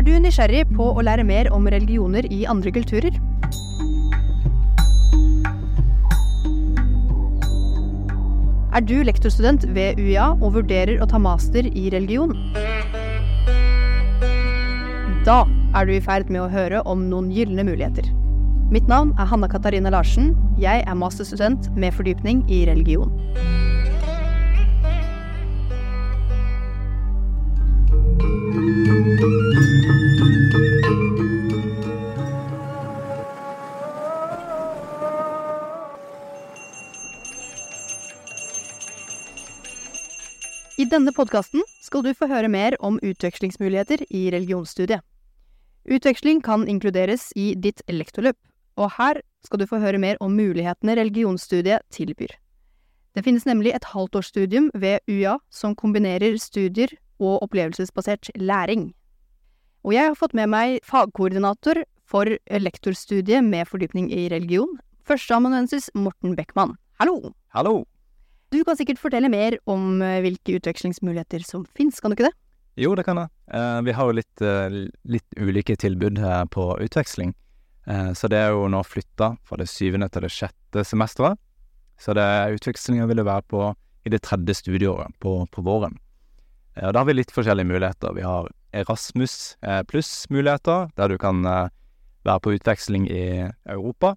Er du nysgjerrig på å lære mer om religioner i andre kulturer? Er du lektorstudent ved UiA og vurderer å ta master i religion? Da er du i ferd med å høre om noen gylne muligheter. Mitt navn er Hanna Katarina Larsen. Jeg er masterstudent med fordypning i religion. Denne podkasten skal du få høre mer om utvekslingsmuligheter i religionsstudiet. Utveksling kan inkluderes i ditt lektorløp, og her skal du få høre mer om mulighetene religionsstudiet tilbyr. Det finnes nemlig et halvtårsstudium ved UiA som kombinerer studier og opplevelsesbasert læring. Og jeg har fått med meg fagkoordinator for lektorstudiet med fordypning i religion, førsteamanuensis Morten Beckmann. Hallo! Hallo! Du kan sikkert fortelle mer om eh, hvilke utvekslingsmuligheter som finnes, kan du ikke det? Jo, det kan jeg. Eh, vi har jo litt, eh, litt ulike tilbud på utveksling. Eh, så det er jo nå flytta fra det syvende til det sjette semesteret. Så det utvekslinga vil det være på i det tredje studieåret på, på våren. Eh, og da har vi litt forskjellige muligheter. Vi har Erasmus pluss-muligheter, der du kan være på utveksling i Europa.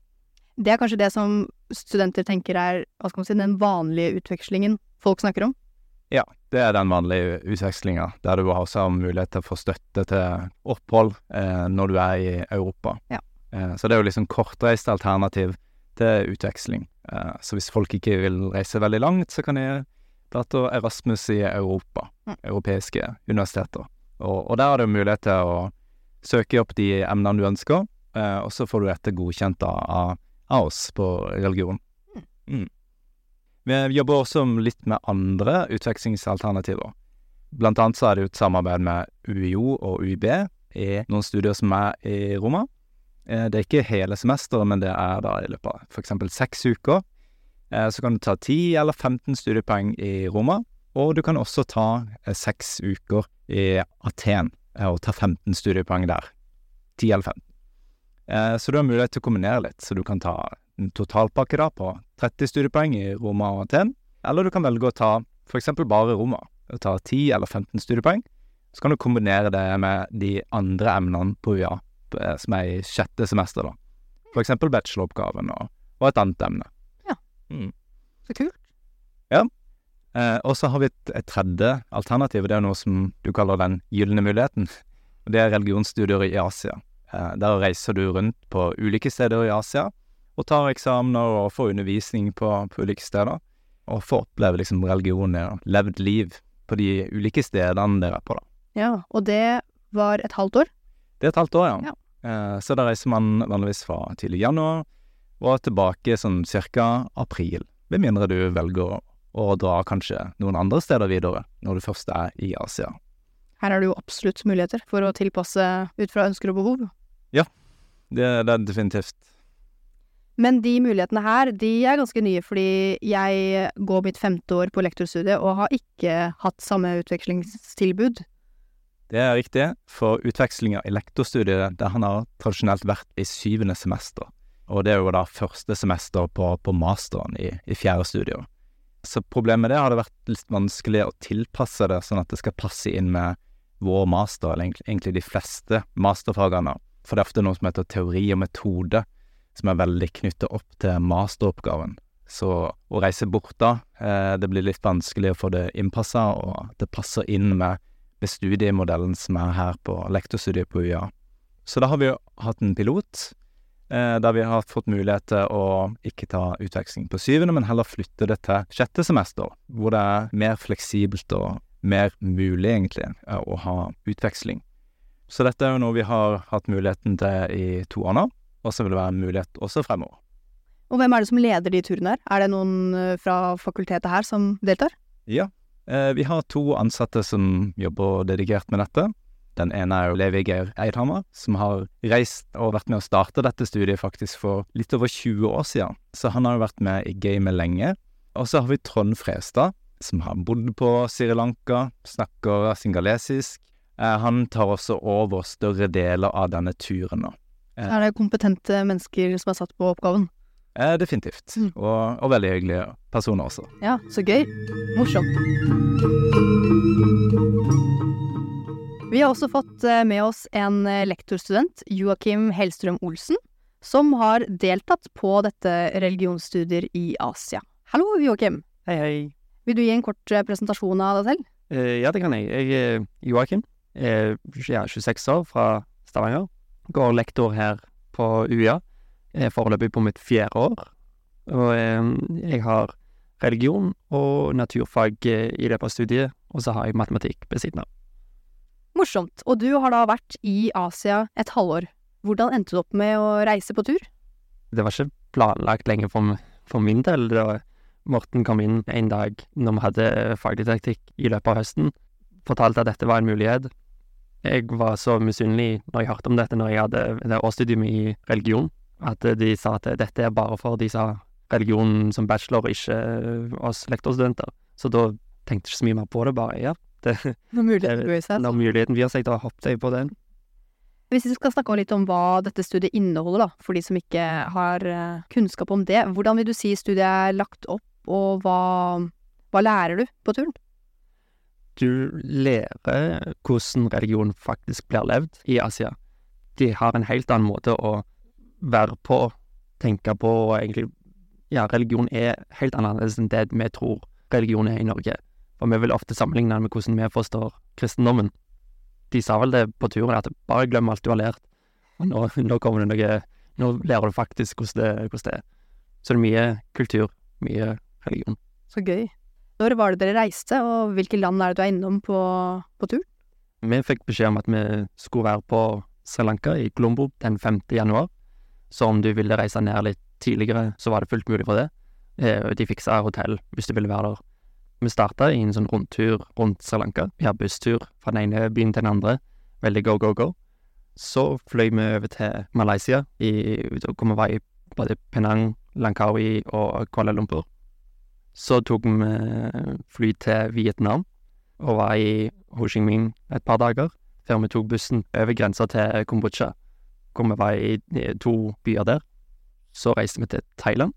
Det er kanskje det som studenter tenker er hva skal man si, den vanlige utvekslingen folk snakker om? Ja, det er den vanlige utvekslinga, der du også har mulighet til å få støtte til opphold eh, når du er i Europa. Ja. Eh, så det er jo liksom kortreist alternativ til utveksling. Eh, så hvis folk ikke vil reise veldig langt, så kan de dra til Erasmus i Europa, Mm. europeiske universiteter. Og, og der er det jo mulighet til å søke opp de emnene du ønsker, eh, og så får du dette godkjent av, av, oss på religion. Mm. Vi jobber også litt med andre utvekslingsalternativer. Blant annet så er det jo et samarbeid med UiO og UiB i noen studier som er i Roma. Eh, Det er ikke hele semesteret, men det er da i løpet av eksempel seks uker. Eh, Så kan du ta 10 eller 15 studiepoeng i Roma, og du kan også ta eh, seks uker i Aten og ta 15 studiepoeng der. 10 eller 15. Eh, Så du har mulighet til å kombinere litt, så du kan ta en totalpakke da på 30 studiepoeng i Roma og Aten, eller du kan velge å ta eksempel bare Roma, og ta 10 eller 15 studiepoeng. Så kan du kombinere det med de andre emnene på UiA, eh, som er i sjette semester, da. For eksempel bacheloroppgaven og, og et annet emne. Ja. Mm. Så kult. Eh, og så har vi et, et tredje alternativ, og det er noe som du kaller den gylne muligheten. Og det er religionsstudier i Asia. Eh, der reiser du rundt på ulike steder i Asia, og tar eksamener og får undervisning på, på ulike steder. Og får oppleve liksom og levd liv på de ulike stedene dere er på, da. Ja, og det var et halvt år? Det er et halvt år, ja. Eh, så da reiser man vanligvis fra tidlig januar og tilbake sånn cirka april. Med mindre du velger å dra kanskje noen andre steder videre når du først er i Asia. Her er det jo absolutt muligheter for å tilpasse ut fra ønsker og behov. Det, det er definitivt. Men de mulighetene her, de er ganske nye, fordi jeg går mitt femte år på lektorstudiet og har ikke hatt samme utvekslingstilbud. Det er riktig, for utvekslinga i lektorstudiet det han har tradisjonelt vært i syvende semester. Og det er jo da første semester på, på masteren i, i fjerde studier. Så problemet med det har det vært litt vanskelig å tilpasse det sånn at det skal passe inn med vår master, eller egentlig de fleste masterfagene. For det er ofte noe som heter teori og metode, som er veldig knyttet opp til masteroppgaven. Så å reise bort da, eh, det blir litt vanskelig å få det innpassa, og det passer inn med, med studiemodellen som er her på lektorstudiet på UiA. Så da har vi jo hatt en pilot, eh, der vi har fått mulighet til å ikke ta utveksling på syvende, men heller flytte det til sjette semester, hvor det er mer fleksibelt og mer mulig, egentlig, eh, å ha utveksling. Så dette er jo noe vi har hatt muligheten til i to år nå, og så vil det være en mulighet også fremover. Og hvem er det som leder de turene her? Er det noen eh, fra fakultetet her som deltar? Ja, eh, vi har to ansatte som jobber dedikert med dette. Den ene er jo Levi Geir Eidhammer, som har reist og vært med å starte dette studiet faktisk for litt over 20 år siden. Så han har jo vært med i gamet lenge. Og så har vi Trond Frestad, som har bodd på Sri Lanka, snakker singalesisk, han tar også over større deler av denne turen, nå. Er det kompetente mennesker som er satt på oppgaven? Eh, definitivt. Mm. Og, og veldig hyggelige personer også. Ja, så gøy. Morsomt. Vi har også fått eh, med oss en eh, lektorstudent, Joakim Hellstrøm Olsen, som har deltatt på dette religionsstudier i Asia. Hallo, Joakim. Hei, hei. Vil du gi en kort eh, presentasjon av deg selv? Eh, ja, det kan jeg. Jeg er Joakim. Er ja, 26 år, fra Stavanger. Går lektor her på UiA. Er foreløpig på mitt fjerde år. Og eh, jeg har religion og naturfag eh, i løpet av studiet, og så har jeg matematikk ved siden av. Morsomt. Og du har da vært i Asia et halvår. Hvordan endte du opp med å reise på tur? Det var ikke planlagt lenge for, for min del. Da Morten kom inn en dag når vi hadde fagdidaktikk i løpet av høsten, fortalte at dette var en mulighet. Jeg var så misunnelig når jeg hørte om dette når jeg hadde det årsstudium i religion, at de sa at dette er bare for de som har religion som bachelor, ikke oss lektorstudenter. Så da tenkte jeg ikke så mye mer på det, bare ja, det, Når muligheten byr seg. når muligheten byr seg, da hoppet jeg på den. Hvis vi skal snakke litt om hva dette studiet inneholder, da, for de som ikke har eh, kunnskap om det, hvordan vil du si studiet er lagt opp, og hva, hva lærer du på turen? Du lærer hvordan religion faktisk blir levd i Asia. De har en helt annen måte å være på, tenke på, og egentlig Ja, religion er helt annerledes enn det vi tror religion er i Norge. Og vi vil ofte sammenligne den med hvordan vi forstår kristendommen. De sa vel det på turen, at bare glem alt du har lært, og nå, nå kommer det noe Nå lærer du faktisk hvordan det, hvordan det er. Så det er mye kultur, mye religion. Så gøy. Når var det dere reiste, og hvilke land er det du er innom på, på tur? Vi fikk beskjed om at vi skulle være på Sri Lanka i Colombo den 5. januar. Så om du ville reise ned litt tidligere, så var det fullt mulig for det. Eh, De fiksa hotell hvis du ville være der. Vi starta i en sånn rundtur rundt Sri Lanka. Vi har busstur fra den ene byen til den andre. Veldig go, go, go. Så fløy vi over til Malaysia, i, hvor vi var både Penang, Langkawi og Kuala Lumpur. Så tok vi fly til Vietnam og var i Ho Chi Minh et par dager, før vi tok bussen over grensa til Kambodsja, hvor vi var i i to byer der. Så reiste vi til Thailand.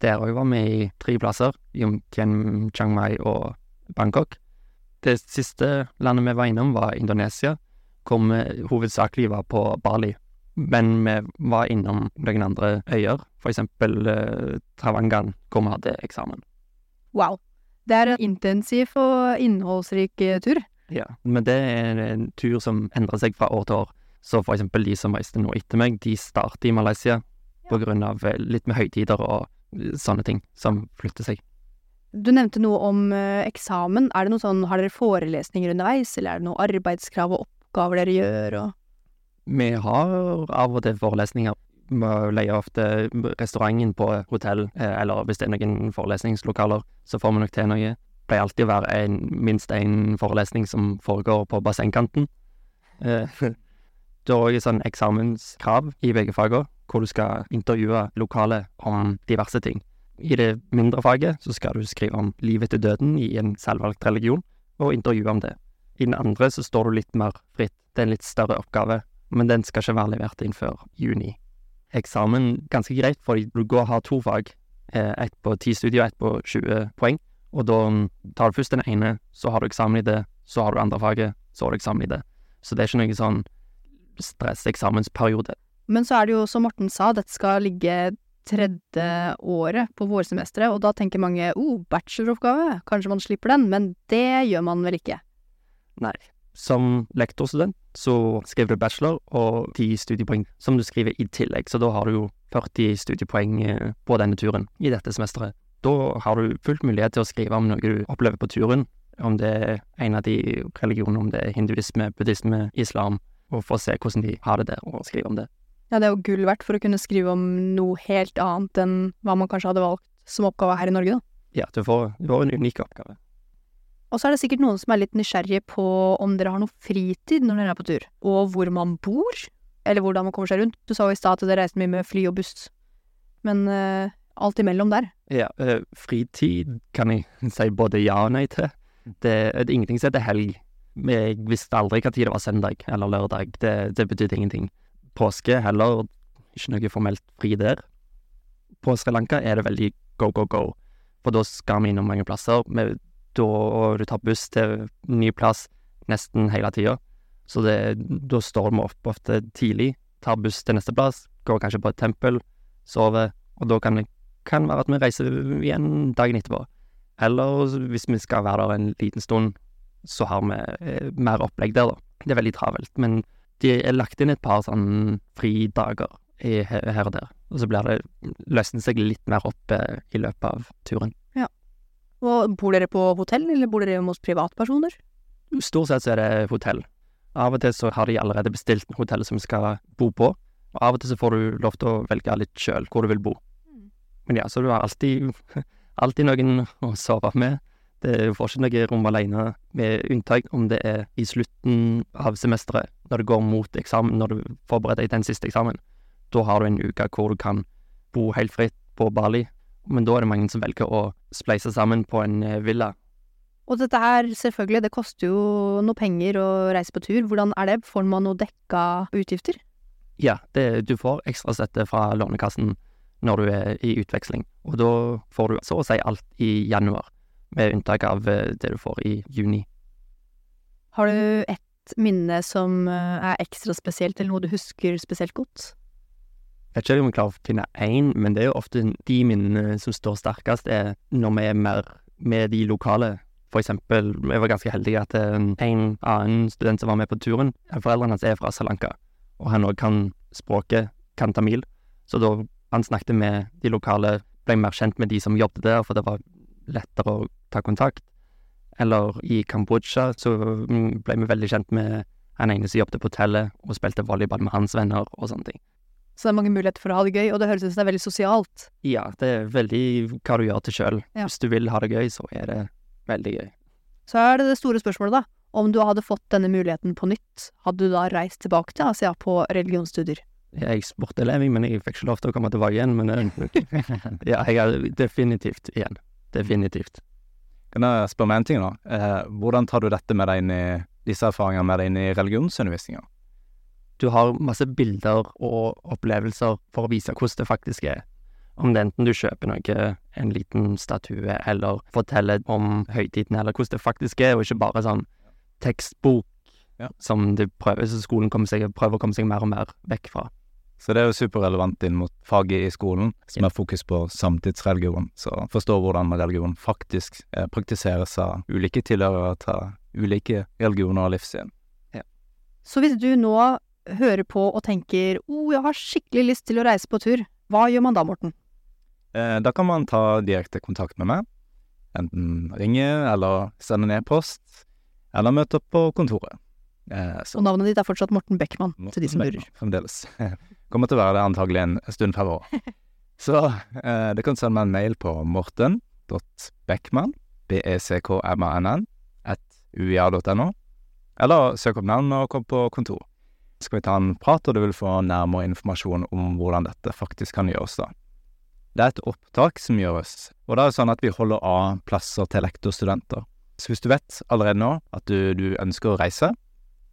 Der òg var vi i tre plasser, Tien, Chiang Mai og Bangkok. Det siste landet vi var innom, var Indonesia, hvor vi hovedsakelig var på Bali. Men vi var innom noen andre øyer, for eksempel eh, Travangan, hvor vi hadde eksamen. Wow. Det er en intensiv og innholdsrik eh, tur. Ja, men det er en tur som endrer seg fra år til år. Så for eksempel de som reiste nå etter meg, de starter i Malaysia på grunn av eh, litt med høytider og eh, sånne ting som flytter seg. Du nevnte noe om eksamen. Er det noe sånn, Har dere forelesninger underveis, eller er det noe arbeidskrav og oppgaver dere gjør? Og... Vi har av og til forelesninger. Vi leier ofte restauranten på hotell, eh, eller hvis det er noen forelesningslokaler, så får vi nok til noe. Det pleier alltid å være en, minst én forelesning som foregår på bassengkanten. Du Det er òg et sånn eksamenskrav i begge fagene, hvor du skal intervjue lokale om diverse ting. I det mindre faget så skal du skrive om livet etter døden i en selvvalgt religion, og intervjue om det. I den andre så står du litt mer fritt. Det er en litt større oppgave, men den skal ikke være levert inn før juni. Eksamen ganske greit, for du går og har to fag. eh, Ett på ti studier og ett på 20 poeng. Og da tar du først den ene, så har du eksamen i det, så har du andre faget, så har du eksamen i det. Så det er ikke noe sånn stresseksamensperiode. Men så er det jo, som Morten sa, dette skal ligge tredje året på vårsemesteret, og da tenker mange oh, bacheloroppgave, kanskje man slipper den, men det gjør man vel ikke? Nei. Som lektorstudent så skriver du bachelor og 10 studiepoeng som du skriver i tillegg, så da har du jo 40 studiepoeng eh, på denne turen i dette semesteret. Da har du fullt mulighet til å skrive om noe du opplever på turen, om det er en av de religionene, om det er hinduisme, buddhisme, islam, og få se hvordan de har det der, og skrive om det. Ja, det er jo gull verdt for å kunne skrive om noe helt annet enn hva man kanskje hadde valgt som oppgave her i Norge, da. Ja, du får, du får en unik oppgave. Og så er det sikkert noen som er litt nysgjerrige på om dere har noe fritid når dere er på tur, og hvor man bor, eller hvordan man kommer seg rundt. Du sa jo i stad at dere reiste mye med fly og buss, men uh, alt imellom der. Ja, uh, fritid kan jeg si både ja og nei til. Det, det er ingenting som heter helg. Jeg visste aldri hva tid det var søndag eller lørdag. Det, det betydde ingenting. Påske heller, ikke noe formelt fri der. På Sri Lanka er det veldig go, go, go. For da skal vi innom mange plasser. Da, du tar buss til ny plass nesten hele tida. Så det, da står vi opp ofte tidlig, tar buss til neste plass, går kanskje på et tempel, sover, og da kan det kan være at vi reiser igjen dagen etterpå. Eller hvis vi skal være der en liten stund, så har vi eh, mer opplegg der, da. Det er veldig travelt. Men de er lagt inn et par sånn fridager her og der. Og så blir det løsner seg litt mer opp eh, i løpet av turen. Og bor dere på hotell, eller bor dere hjemme hos privatpersoner? Stort sett så er det hotell. Av og til så har de allerede bestilt en hotell som vi skal bo på. Og av og til så får du lov til å velge litt sjøl hvor du vil bo. Men ja, så du har alltid, alltid noen å sove med. Det får ikke noe rom alene, med unntak om det er i slutten av semesteret, når du går mot eksamen, når du forbereder deg til den siste eksamen. Da har du en uke hvor du kan bo helt fritt på Bali, men da er det mange som velger å spleise sammen på en eh, villa. Og dette her, selvfølgelig, det koster jo noe penger å reise på tur. Hvordan er det? Får man noe dekka utgifter? Ja, det, du får ekstrastøtte fra Lånekassen når du er i utveksling, og da får du så å si alt i januar, med unntak av eh, det du får i juni. Har du ett minne som eh, er ekstra spesielt, eller noe du husker spesielt godt? Jeg vet ikke om jeg klarer å finne én, men det er jo ofte de minnene som står sterkest, er når vi er mer med de lokale. For eksempel, jeg var ganske heldig at eh, en annen student som var med på turen, foreldrene hans er fra Sri Lanka, og han òg kan språket, kan tamil, så da han snakket med de lokale, ble mer kjent med de som jobbet der, for det var lettere å ta kontakt. Eller i Kambodsja så mm, ble vi veldig kjent med han ene som jobbet på hotellet og spilte volleyball med hans venner og sånne ting. Så det er mange muligheter for å ha det gøy, og det høres ut som det er veldig sosialt. Ja, det er veldig hva du gjør til sjøl. Ja. Hvis du vil ha det gøy, så er det veldig gøy. Så er det det store spørsmålet, da. Om du hadde fått denne muligheten på nytt, hadde du da reist tilbake til Asia på religionsstudier? Jeg spurte Levi, men jeg fikk ikke lov til å komme tilbake igjen. Men eh, ja, jeg er definitivt igjen. Definitivt. Kan jeg spørre meg en ting, da? Eh, hvordan tar du dette med deg inn i disse erfaringene med deg inn i religionsundervisninga? Du har masse bilder og opplevelser for å vise hvordan det faktisk er. Om det enten du kjøper noe, en liten statue, eller forteller om høytiden, eller hvordan det faktisk er, og ikke bare sånn tekstbok Ja. som du prøver, så skolen seg, prøver å komme seg mer og mer vekk fra. Så det er jo superrelevant inn mot faget i skolen, som Ja. har fokus på samtidsreligion. Så forstå hvordan religion faktisk eh, praktiseres av ulike tilhørere til ulike religioner og livssyn. Så hvis du nå hører på og tenker 'Å, oh, jeg har skikkelig lyst til å reise på tur', hva gjør man da, Morten? Eh, da kan man ta direkte kontakt med meg. Enten ringe eller sende en e-post, eller møte opp på kontoret. Eh, så Og navnet ditt er fortsatt Morten Beckmann, til de som lurer. Fremdeles. Kommer til å være det antagelig en stund fremover. Så eh, det kan sende meg en mail på morten.beckmann, b-e-c-k-m-a-n-n, at uia.no, eller søk opp navn og kom på kontor. Skal vi ta en prat, og du vil få nærmere informasjon om hvordan dette faktisk kan gjøres, da. Det er et opptak som gjøres, og det er jo sånn at vi holder av plasser til lektorstudenter. Så hvis du vet allerede nå at du, du ønsker å reise,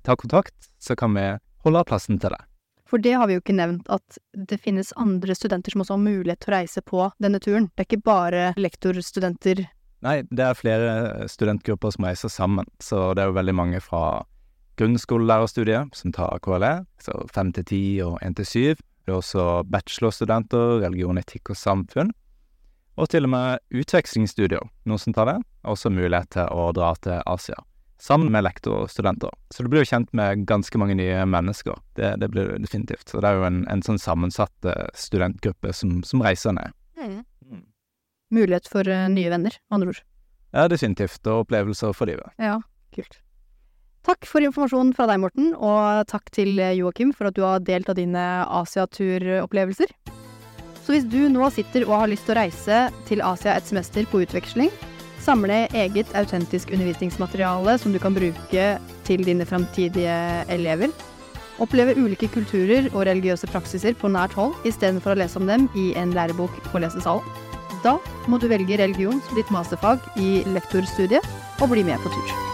ta kontakt, så kan vi holde av plassen til deg. For det har vi jo ikke nevnt, at det finnes andre studenter som også har mulighet til å reise på denne turen. Det er ikke bare lektorstudenter. Nei, det er flere studentgrupper som reiser sammen, så det er jo veldig mange fra grunnskolelærerstudiet som tar KLE, så fem til ti og én til syv. Det er også bachelorstudenter, religion, etikk og samfunn. Og til og med utvekslingsstudier, noen som tar det. Også mulighet til å dra til Asia. Sammen med lektorstudenter. Så du blir jo kjent med ganske mange nye mennesker. Det, det blir du definitivt. Så det er jo en, en sånn sammensatt eh, studentgruppe som, som reiser ned. Mm. Mulighet for eh, nye venner, andre ord. Ja, definitivt. Og opplevelser for livet. Ja, kult. Takk for informasjonen fra deg, Morten, og takk til eh, Joakim for at du har delt av dine Asiaturopplevelser. Så hvis du nå sitter og har lyst til å reise til Asia et semester på utveksling, samle eget autentisk undervisningsmateriale som du kan bruke til dine framtidige elever, oppleve ulike kulturer og religiøse praksiser på nært hold istedenfor å lese om dem i en lærebok på lesesalen, da må du velge religion som ditt masterfag i lektorstudiet og bli med på tur.